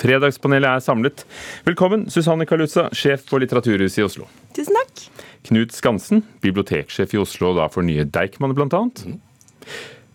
Fredagspanelet er samlet. Velkommen, Susanne Kaluza, sjef på Litteraturhuset i Oslo. Tusen takk. Knut Skansen, biblioteksjef i Oslo, da for nye Deichman bl.a. Mm.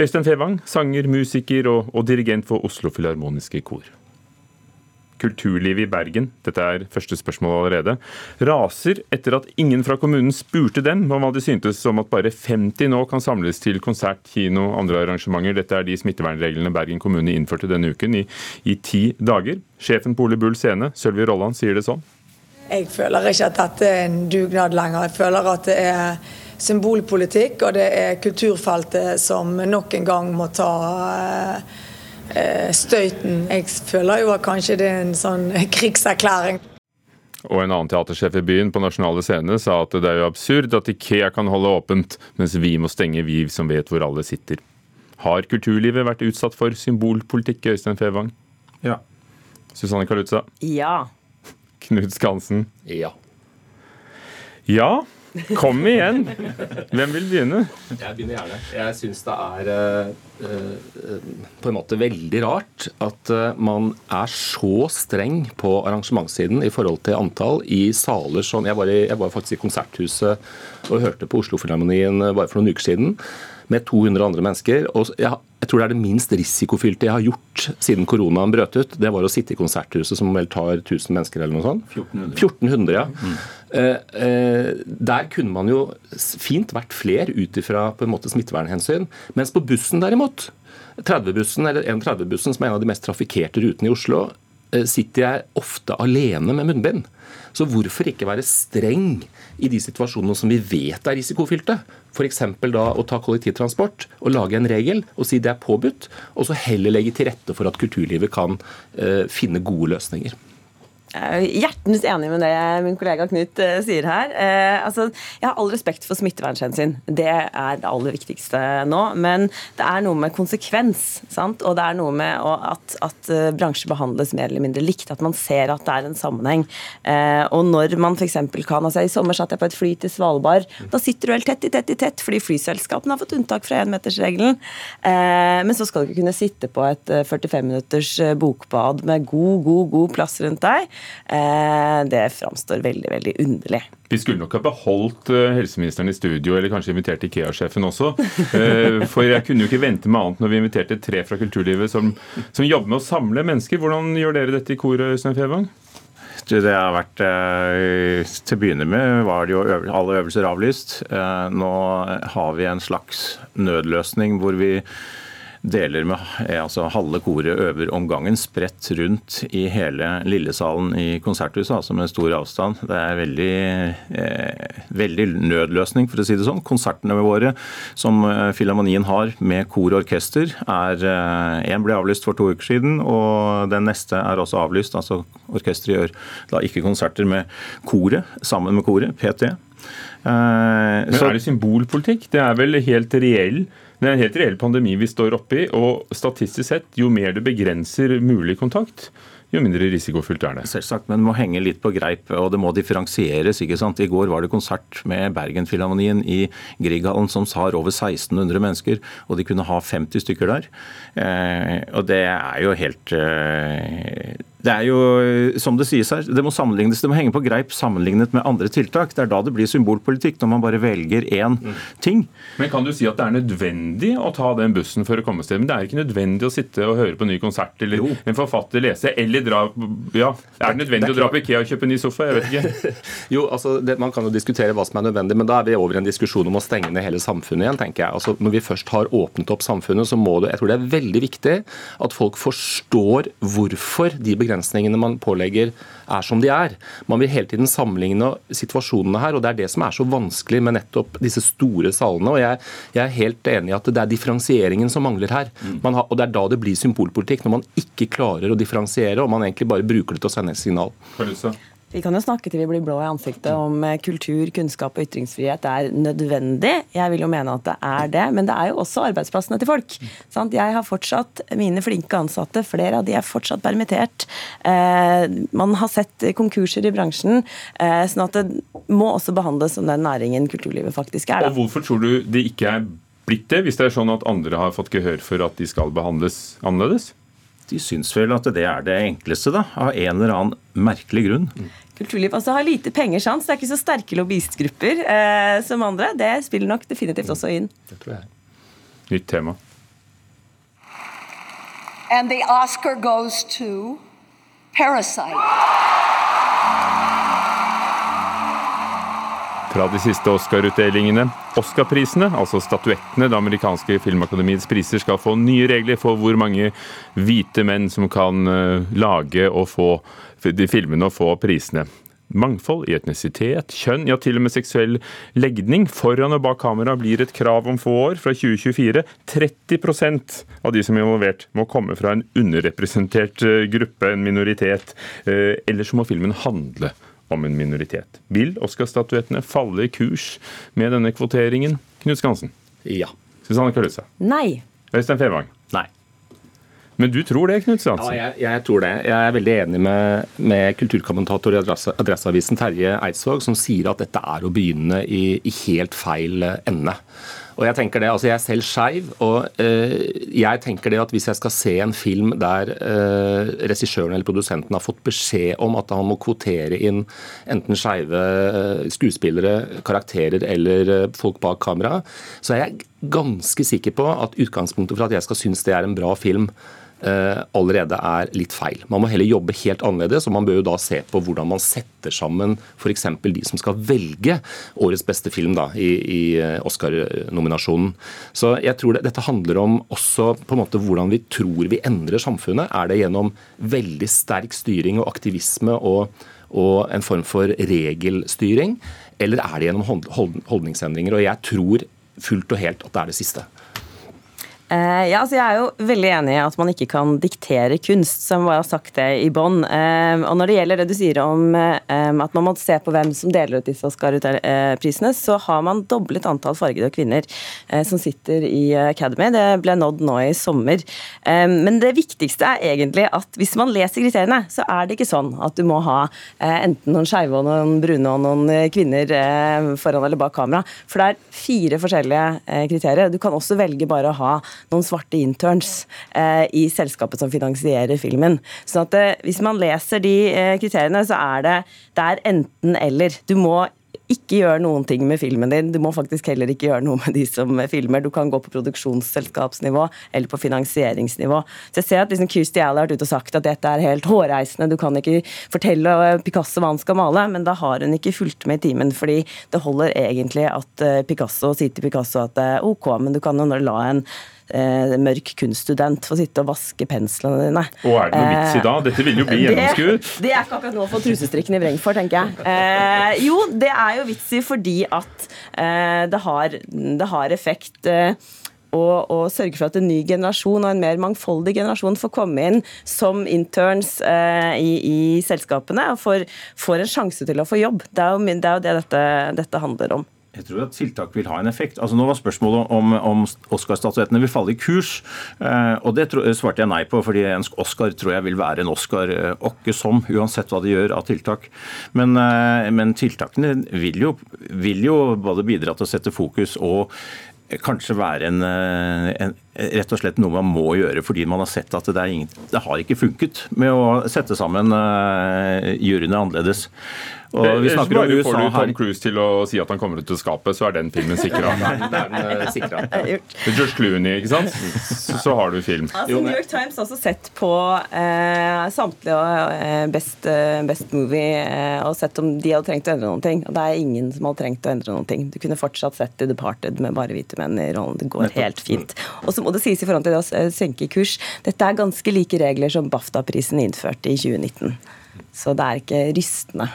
Øystein Fevang, sanger, musiker og, og dirigent for Oslo Filharmoniske Kor kulturlivet i Bergen, dette er første spørsmål allerede, raser etter at ingen fra kommunen spurte dem om hva de syntes om at bare 50 nå kan samles til konsert, kino og andre arrangementer. Dette er de smittevernreglene Bergen kommune innførte denne uken i, i ti dager. Sjefen på Ole Bull scene, Sølvi Rolland, sier det sånn. Jeg føler ikke at dette er en dugnad lenger. Jeg føler at det er symbolpolitikk, og det er kulturfeltet som nok en gang må ta eh, støyten. Jeg føler jo at kanskje det er en sånn krigserklæring. Og en annen teatersjef i byen på Nasjonale Scene sa at det er jo absurd at Ikea kan holde åpent, mens vi må stenge, vi som vet hvor alle sitter. Har kulturlivet vært utsatt for symbolpolitikk, Øystein Fevang? Ja. Susanne Kalutza? Ja. Knut Skansen? Ja. Ja. Kom igjen! Hvem vil begynne? Jeg begynner gjerne. Jeg syns det er uh, på en måte veldig rart at uh, man er så streng på arrangementssiden i forhold til antall i saler som Jeg var, i, jeg var faktisk i Konserthuset og hørte på Oslofilharmonien bare for noen uker siden med 200 andre mennesker. og jeg, jeg, tror det er det minst risikofylte jeg har gjort siden koronaen brøt ut. Det var å sitte i Konserthuset, som vel tar 1000 mennesker eller noe sånt. 1400. 1400 ja. Mm. Eh, eh, der kunne man jo fint vært fler ut ifra smittevernhensyn. Mens på bussen derimot, 30-bussen eller 1.30-bussen, som er en av de mest trafikkerte rutene i Oslo, eh, sitter jeg ofte alene med munnbind. Så hvorfor ikke være streng i de situasjonene som vi vet er risikofylte? F.eks. da å ta kollektivtransport og lage en regel og si det er påbudt, og så heller legge til rette for at kulturlivet kan uh, finne gode løsninger. Jeg er hjertens enig med det min kollega Knut uh, sier her. Eh, altså, jeg har all respekt for smittevernhensyn. Det er det aller viktigste nå. Men det er noe med konsekvens. Sant? Og det er noe med at, at uh, bransjer behandles mer eller mindre likt. At man ser at det er en sammenheng. og når man f.eks. kan altså I sommer satt jeg på et fly til Svalbard. Da sitter du helt tett i tett i tett fordi flyselskapene har fått unntak fra énmetersregelen. men så skal du ikke kunne sitte på et 45 minutters bokbad med god, god, god plass rundt deg. Eh, det framstår veldig, veldig underlig. Vi skulle nok ha beholdt eh, helseministeren i studio, eller kanskje invitert Ikea-sjefen også. Eh, for jeg kunne jo ikke vente med annet når vi inviterte tre fra kulturlivet som, som jobber med å samle mennesker. Hvordan gjør dere dette i koret, Øystein Fevang? Det har vært Til å begynne med var det jo alle øvelser avlyst. Nå har vi en slags nødløsning hvor vi deler med altså halve koret øver om gangen, spredt rundt i hele Lillesalen i Konserthuset, altså med stor avstand. Det er veldig, eh, veldig nødløsning, for å si det sånn. Konsertene våre som eh, Filharmonien har med kor og orkester, er Én eh, ble avlyst for to uker siden, og den neste er også avlyst. altså Orkesteret gjør da ikke konserter med koret, sammen med koret, PT. Eh, Men er det symbolpolitikk? Det er vel helt reell det er en helt reell pandemi vi står oppi, og statistisk sett, jo mer det begrenser mulig kontakt, jo mindre risikofylt er det. Selvsagt, men det må henge litt på greip, og det må differensieres. ikke sant? I går var det konsert med Bergenfilharmonien i Grieghallen som har over 1600 mennesker, og de kunne ha 50 stykker der. Eh, og det er jo helt eh, det er jo, som det sies her, det må sammenlignes, det må henge på greip sammenlignet med andre tiltak. Det er da det blir symbolpolitikk, når man bare velger én mm. ting. Men kan du si at det er nødvendig å ta den bussen for å komme sted? Men det er ikke nødvendig å sitte og høre på en ny konsert, eller jo. en forfatter lese, eller dra Ja, er det nødvendig det er å dra på Ikea og kjøpe en ny sofa? Jeg vet ikke. jo, altså, det, Man kan jo diskutere hva som er nødvendig, men da er vi over i en diskusjon om å stenge ned hele samfunnet igjen, tenker jeg. Altså, Når vi først har åpnet opp samfunnet, så må det Jeg tror det er veldig viktig at folk forstår hvorfor de begrensningene begrensningene man pålegger, er som de er. Man vil hele tiden sammenligne situasjonene her, og det er det som er så vanskelig med nettopp disse store salene. og Jeg, jeg er helt enig i at det er differensieringen som mangler her. Har, og Det er da det blir symbolpolitikk, når man ikke klarer å differensiere og man egentlig bare bruker det til å sende et signal. Vi kan jo snakke til vi blir blå i ansiktet om eh, kultur, kunnskap og ytringsfrihet er nødvendig. Jeg vil jo mene at det er det, men det er jo også arbeidsplassene til folk. Sant? Jeg har fortsatt mine flinke ansatte, flere av de er fortsatt permittert. Eh, man har sett konkurser i bransjen, eh, sånn at det må også behandles som den næringen kulturlivet faktisk er. Da. Og Hvorfor tror du det ikke er blitt det, hvis det er sånn at andre har fått gehør for at de skal behandles annerledes? De syns vel at det er det enkleste, da. Av en eller annen merkelig grunn. Kulturliv altså har lite penger, sant? så Det er ikke så sterke lobbyistgrupper eh, som andre. Det spiller nok definitivt også inn. Det tror jeg. Nytt tema. And the Oscar goes to Parasite. Fra de siste Oscar-utdelingene. Oscar-prisene, altså statuettene, det amerikanske filmakademiets priser, skal få nye regler for hvor mange hvite menn som kan eh, lage og få de filmene og få prisene. Mangfold i etnisitet, kjønn, ja til og med seksuell legning foran og bak kamera blir et krav om få år, fra 2024. 30% av de som er involvert må komme fra en underrepresentert eh, gruppe, en minoritet. Ellers Eller så må filmen handle om en minoritet. Vil Oscar-statuettene falle i kurs med denne kvoteringen? Knut Skansen. Ja. Susanne Kalusa. Nei. Øystein Fevang. Nei. Men du tror det, Knut Ja, Skansen? jeg, jeg tror det. Jeg er veldig enig med, med kulturkommentator i Adresseavisen Terje Eidsvåg, som sier at dette er å begynne i, i helt feil eh, ende. Og Jeg tenker det, altså jeg er selv skeiv, og eh, jeg tenker det at hvis jeg skal se en film der eh, regissøren eller produsenten har fått beskjed om at han må kvotere inn enten skeive eh, skuespillere, karakterer eller folk bak kamera, så er jeg ganske sikker på at utgangspunktet for at jeg skal synes det er en bra film, allerede er litt feil. Man må heller jobbe helt annerledes, og man bør jo da se på hvordan man setter sammen f.eks. de som skal velge årets beste film da, i, i eh, Oscar-nominasjonen. Så jeg tror det, dette handler om også på en måte hvordan vi tror vi endrer samfunnet. Er det gjennom veldig sterk styring og aktivisme og, og en form for regelstyring, eller er det gjennom hold- hold- holdningsendringer? Og jeg tror fullt og helt at det er det siste. Eh, ja, altså jeg er jo veldig enig i at man ikke kan diktere kunst, som bare har sagt det i bånn. Eh, og når det gjelder det du sier om eh, at man må se på hvem som deler ut disse Oscar-prisene, så har man doblet antall fargede kvinner som sitter i Academy. Det ble nådd nå i sommer. Men det viktigste er egentlig at hvis man leser kriteriene, så er det ikke sånn at du må ha enten noen skeive og noen brune og noen kvinner foran eller bak kamera. For det er fire forskjellige kriterier. Du kan også velge bare å ha noen svarte interns eh, i selskapet som finansierer filmen. Så at, eh, hvis man leser de eh, kriteriene, så er det, det er enten-eller. Du må ikke gjøre noen ting med filmen din. Du må faktisk heller ikke gjøre noe med de som filmer. Du kan gå på produksjonsselskapsnivå eller på finansieringsnivå. Så jeg ser at liksom Kirsti Alley har vært ute og sagt at dette er helt hårreisende. Du kan ikke fortelle eh, Picasso hva han skal male, men da har hun ikke fulgt med i timen. fordi det holder egentlig at eh, Picasso sier til Picasso at OK, men du kan jo la en eh, mørk kunststudent få sitte og vaske penslene dine. Og er det noe vits i da? Dette vil jo bli gjennomskuet. Det, det er ikke akkurat noe å få trusestrikken i vreng for, tenker jeg. Eh, jo, det er jo vits i fordi at eh, det, har, det har effekt. Eh, og, og sørge for at en ny generasjon og en mer mangfoldig generasjon får komme inn som interns eh, i, i selskapene og får, får en sjanse til å få jobb. Det er jo, det, er jo det dette, dette handler om. Jeg tror at tiltak vil ha en effekt. Altså Nå var spørsmålet om, om Oscar-statuettene vil falle i kurs. Eh, og Det tro, svarte jeg nei på, fordi en Oscar tror jeg vil være en Oscar eh, åkke som, uansett hva de gjør av tiltak. Men, eh, men tiltakene vil jo, vil jo både bidra til å sette fokus og kanskje være en, eh, en, rett og slett noe man må gjøre fordi man har sett at det, ingen, det har ikke funket med å sette sammen juryene annerledes. Og vi snakker om bare får du. Tom Cruise til å si at han kommer ut til skapet, så er den filmen sikra. Det. George Clooney, ikke sant? Så, så har du film. Altså, New York Times har også sett på eh, samtlige eh, best, eh, best movie eh, og sett om de hadde trengt å endre noen ting. Og det er ingen som hadde trengt å endre noen ting. Du kunne fortsatt sett The Departed med bare hvite menn i rollen. Det går helt fint. Og så må det sies i forhold til det å eh, senke kurs, dette er ganske like regler som BAFTA-prisen innførte i 2019. Så det er ikke rystende.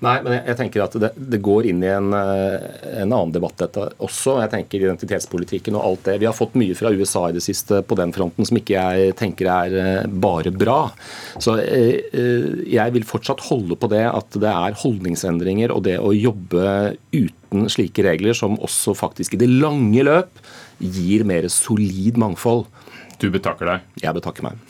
Nei, men jeg, jeg tenker at det, det går inn i en, eh, en annen debatt dette også. Jeg tenker identitetspolitikken og alt det. Vi har fått mye fra USA i det siste på den fronten som ikke jeg tenker er eh, bare bra. Så eh, jeg vil fortsatt holde på det at det er holdningsendringer og det å jobbe uten slike regler som også faktisk i det lange løp gir mer solid mangfold. Du betakker deg. Jeg betakker meg.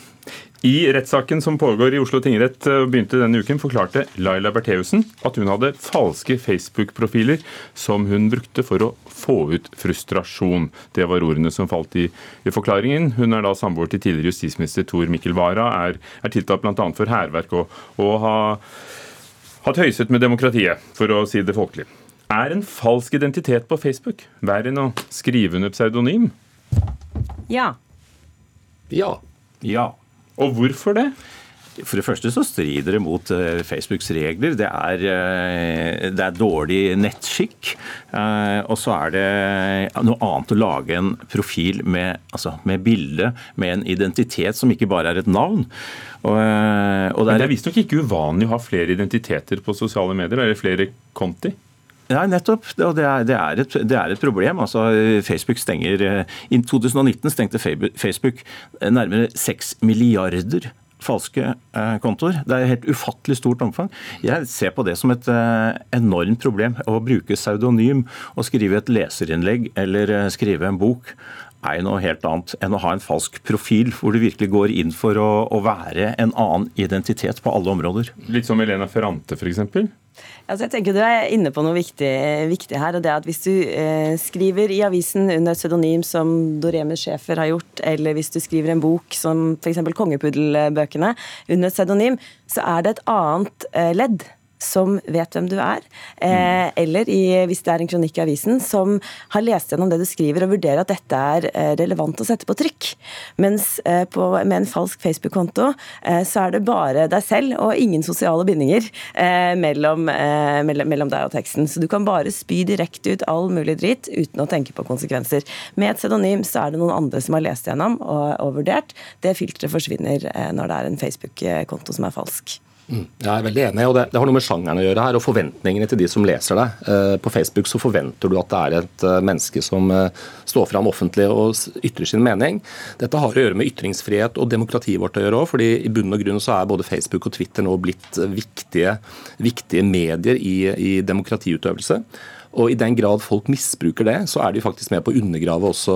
I rettssaken som pågår i Oslo tingrett eh, begynte denne uken, forklarte Laila Bertheussen at hun hadde falske Facebook-profiler som hun brukte for å få ut frustrasjon. Det var ordene som falt i, i forklaringen. Hun er da samboer til tidligere justisminister Tor Mikkel Wara, er, er tiltalt bl.a. for hærverk og, og ha hatt høyset med demokratiet, for å si det folkelig. Er en falsk identitet på Facebook verre enn å skrive under pseudonym? Ja. Ja. Ja. Og hvorfor det? For det første så strider det mot eh, Facebooks regler. Det er, eh, det er dårlig nettskikk. Eh, og så er det noe annet å lage en profil med, altså, med bilde, med en identitet som ikke bare er et navn. Og, og det er, er visstnok ikke uvanlig å ha flere identiteter på sosiale medier, eller flere konti? Ja, nettopp. Det er, det, er et, det er, et, problem. Altså, Facebook stenger I 2019 stengte Facebook nærmere 6 milliarder falske kontor. kontoer. Det er et helt ufattelig stort omfang. Jeg ser på det som et eh, enormt problem. Å bruke pseudonym og skrive et leserinnlegg eller eh, skrive en bok er noe helt annet enn å ha en falsk profil, hvor du virkelig går inn for å, å være en annen identitet på alle områder. Litt som Elena Ferrante, f.eks.? Altså jeg tenker Du er inne på noe viktig, viktig, her. og det er at Hvis du eh, skriver i avisen under pseudonym som Doremus Schæfer har gjort, eller hvis du skriver en bok som f.eks. Kongepuddelbøkene under pseudonym, så er det et annet eh, ledd som vet hvem du er, eh, eller i, hvis det er en kronikk i avisen, som har lest gjennom det du skriver og vurderer at dette er eh, relevant å sette på trykk. Mens eh, på, med en falsk Facebook-konto eh, så er det bare deg selv og ingen sosiale bindinger eh, mellom, eh, mellom, mellom, deg og teksten. Så du kan bare spy direkte ut all mulig drit uten å tenke på konsekvenser. Med et pseudonym så er det noen andre som har lest gjennom og, og vurdert. Det filteret forsvinner når det er en Facebook-konto som er falsk. Mm. Jeg er veldig enig, og det, det, har noe med sjangeren å gjøre her, og forventningene til de som leser det. Eh, på Facebook så forventer du at det er et eh, menneske som eh, står fram offentlig og ytrer sin mening. Dette har å gjøre med ytringsfrihet og demokratiet vårt å gjøre òg, fordi i bunn og grunn så er både Facebook og Twitter nå blitt viktige, viktige medier i, i demokratiutøvelse. Og i den grad folk misbruker det, så er de faktisk med på å undergrave også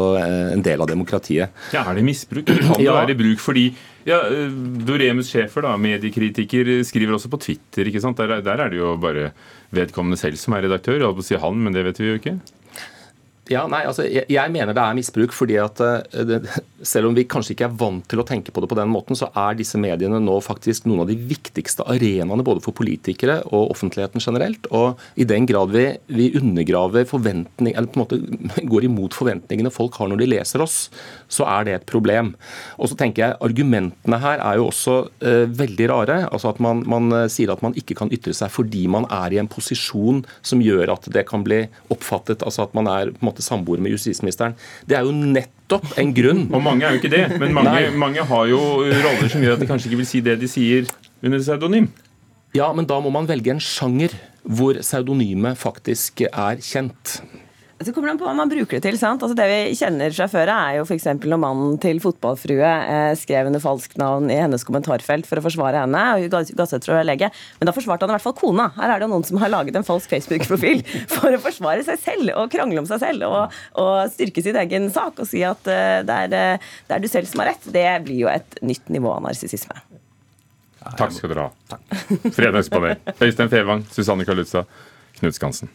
en del av demokratiet. Ja, Er det misbruk? Kan det ja. være bruk fordi ja, eh, Doremus Schæfer, mediekritiker, skriver også på Twitter. ikke sant? Der, der, er det jo bare vedkommende selv som er redaktør. Jeg holdt på å si han, men det vet vi jo ikke. Ja, nei, altså, jeg, jeg, mener det er misbruk, fordi at uh, det, selv om vi kanskje ikke er vant til å tenke på det på den måten, så er disse mediene nå faktisk noen av de viktigste arenaene både for politikere og offentligheten generelt. Og i den grad vi, vi undergraver forventning, eller på en måte går imot forventningene folk har når de leser oss, så er det et problem. Og så tenker jeg Argumentene her er jo også uh, veldig rare. altså at man, man uh, sier at man ikke kan ytre seg fordi man er i en posisjon som gjør at det kan bli oppfattet, altså at man er på en måte måte samboer med justisministeren. Det er jo nettopp en grunn. Og mange er jo ikke det, men mange, mange har jo roller som gjør at de kanskje ikke vil si det de sier under pseudonym. Ja, men da må man velge en sjanger hvor pseudonymet faktisk er kjent. Så kommer det på hva man bruker det til. Altså Det vi kjenner fra før er jo f.eks. når mannen til fotballfrue eh, skrev under falskt navn i hennes kommentarfelt for å forsvare henne. og ga, ga seg til å legge. Men da forsvarte han i hvert fall kona. Her er det jo noen som har laget en falsk Facebook-profil for å forsvare seg selv og krangle om seg selv og, og styrke sin egen sak og si at uh, det, er, eh, det, er, du selv som har rett. Det blir jo et nytt nivå av narsissisme. Takk skal dere ha. Fredagspanel. Øystein Fevang, Susanne Kalutza, Knut Skansen.